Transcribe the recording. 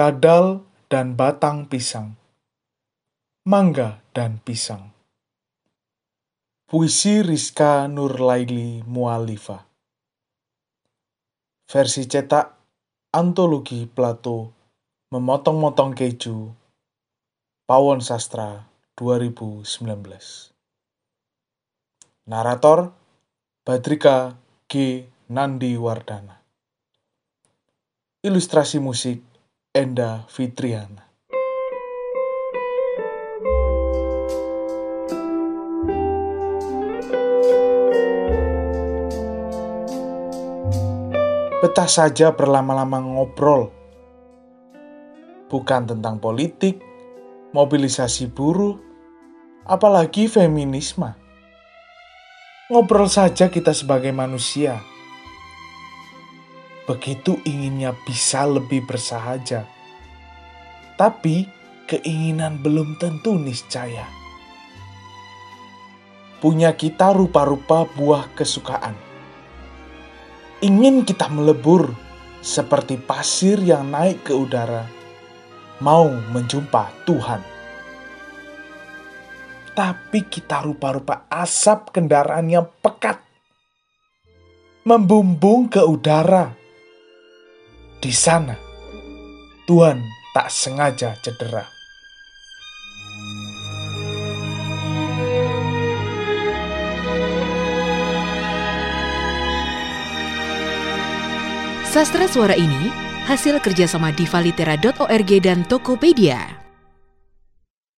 kadal dan batang pisang, mangga dan pisang. Puisi Rizka Nurlaili Mualifa Versi cetak Antologi Plato Memotong-motong keju Pawon Sastra 2019 Narator Badrika G. Nandi Wardana Ilustrasi musik Enda Fitriana. Betah saja berlama-lama ngobrol. Bukan tentang politik, mobilisasi buruh, apalagi feminisme. Ngobrol saja kita sebagai manusia begitu inginnya bisa lebih bersahaja. Tapi keinginan belum tentu niscaya. Punya kita rupa-rupa buah kesukaan. Ingin kita melebur seperti pasir yang naik ke udara, mau menjumpa Tuhan. Tapi kita rupa-rupa asap kendaraan yang pekat, membumbung ke udara di sana, Tuhan tak sengaja cedera. Sastra suara ini hasil kerjasama divalitera.org dan Tokopedia.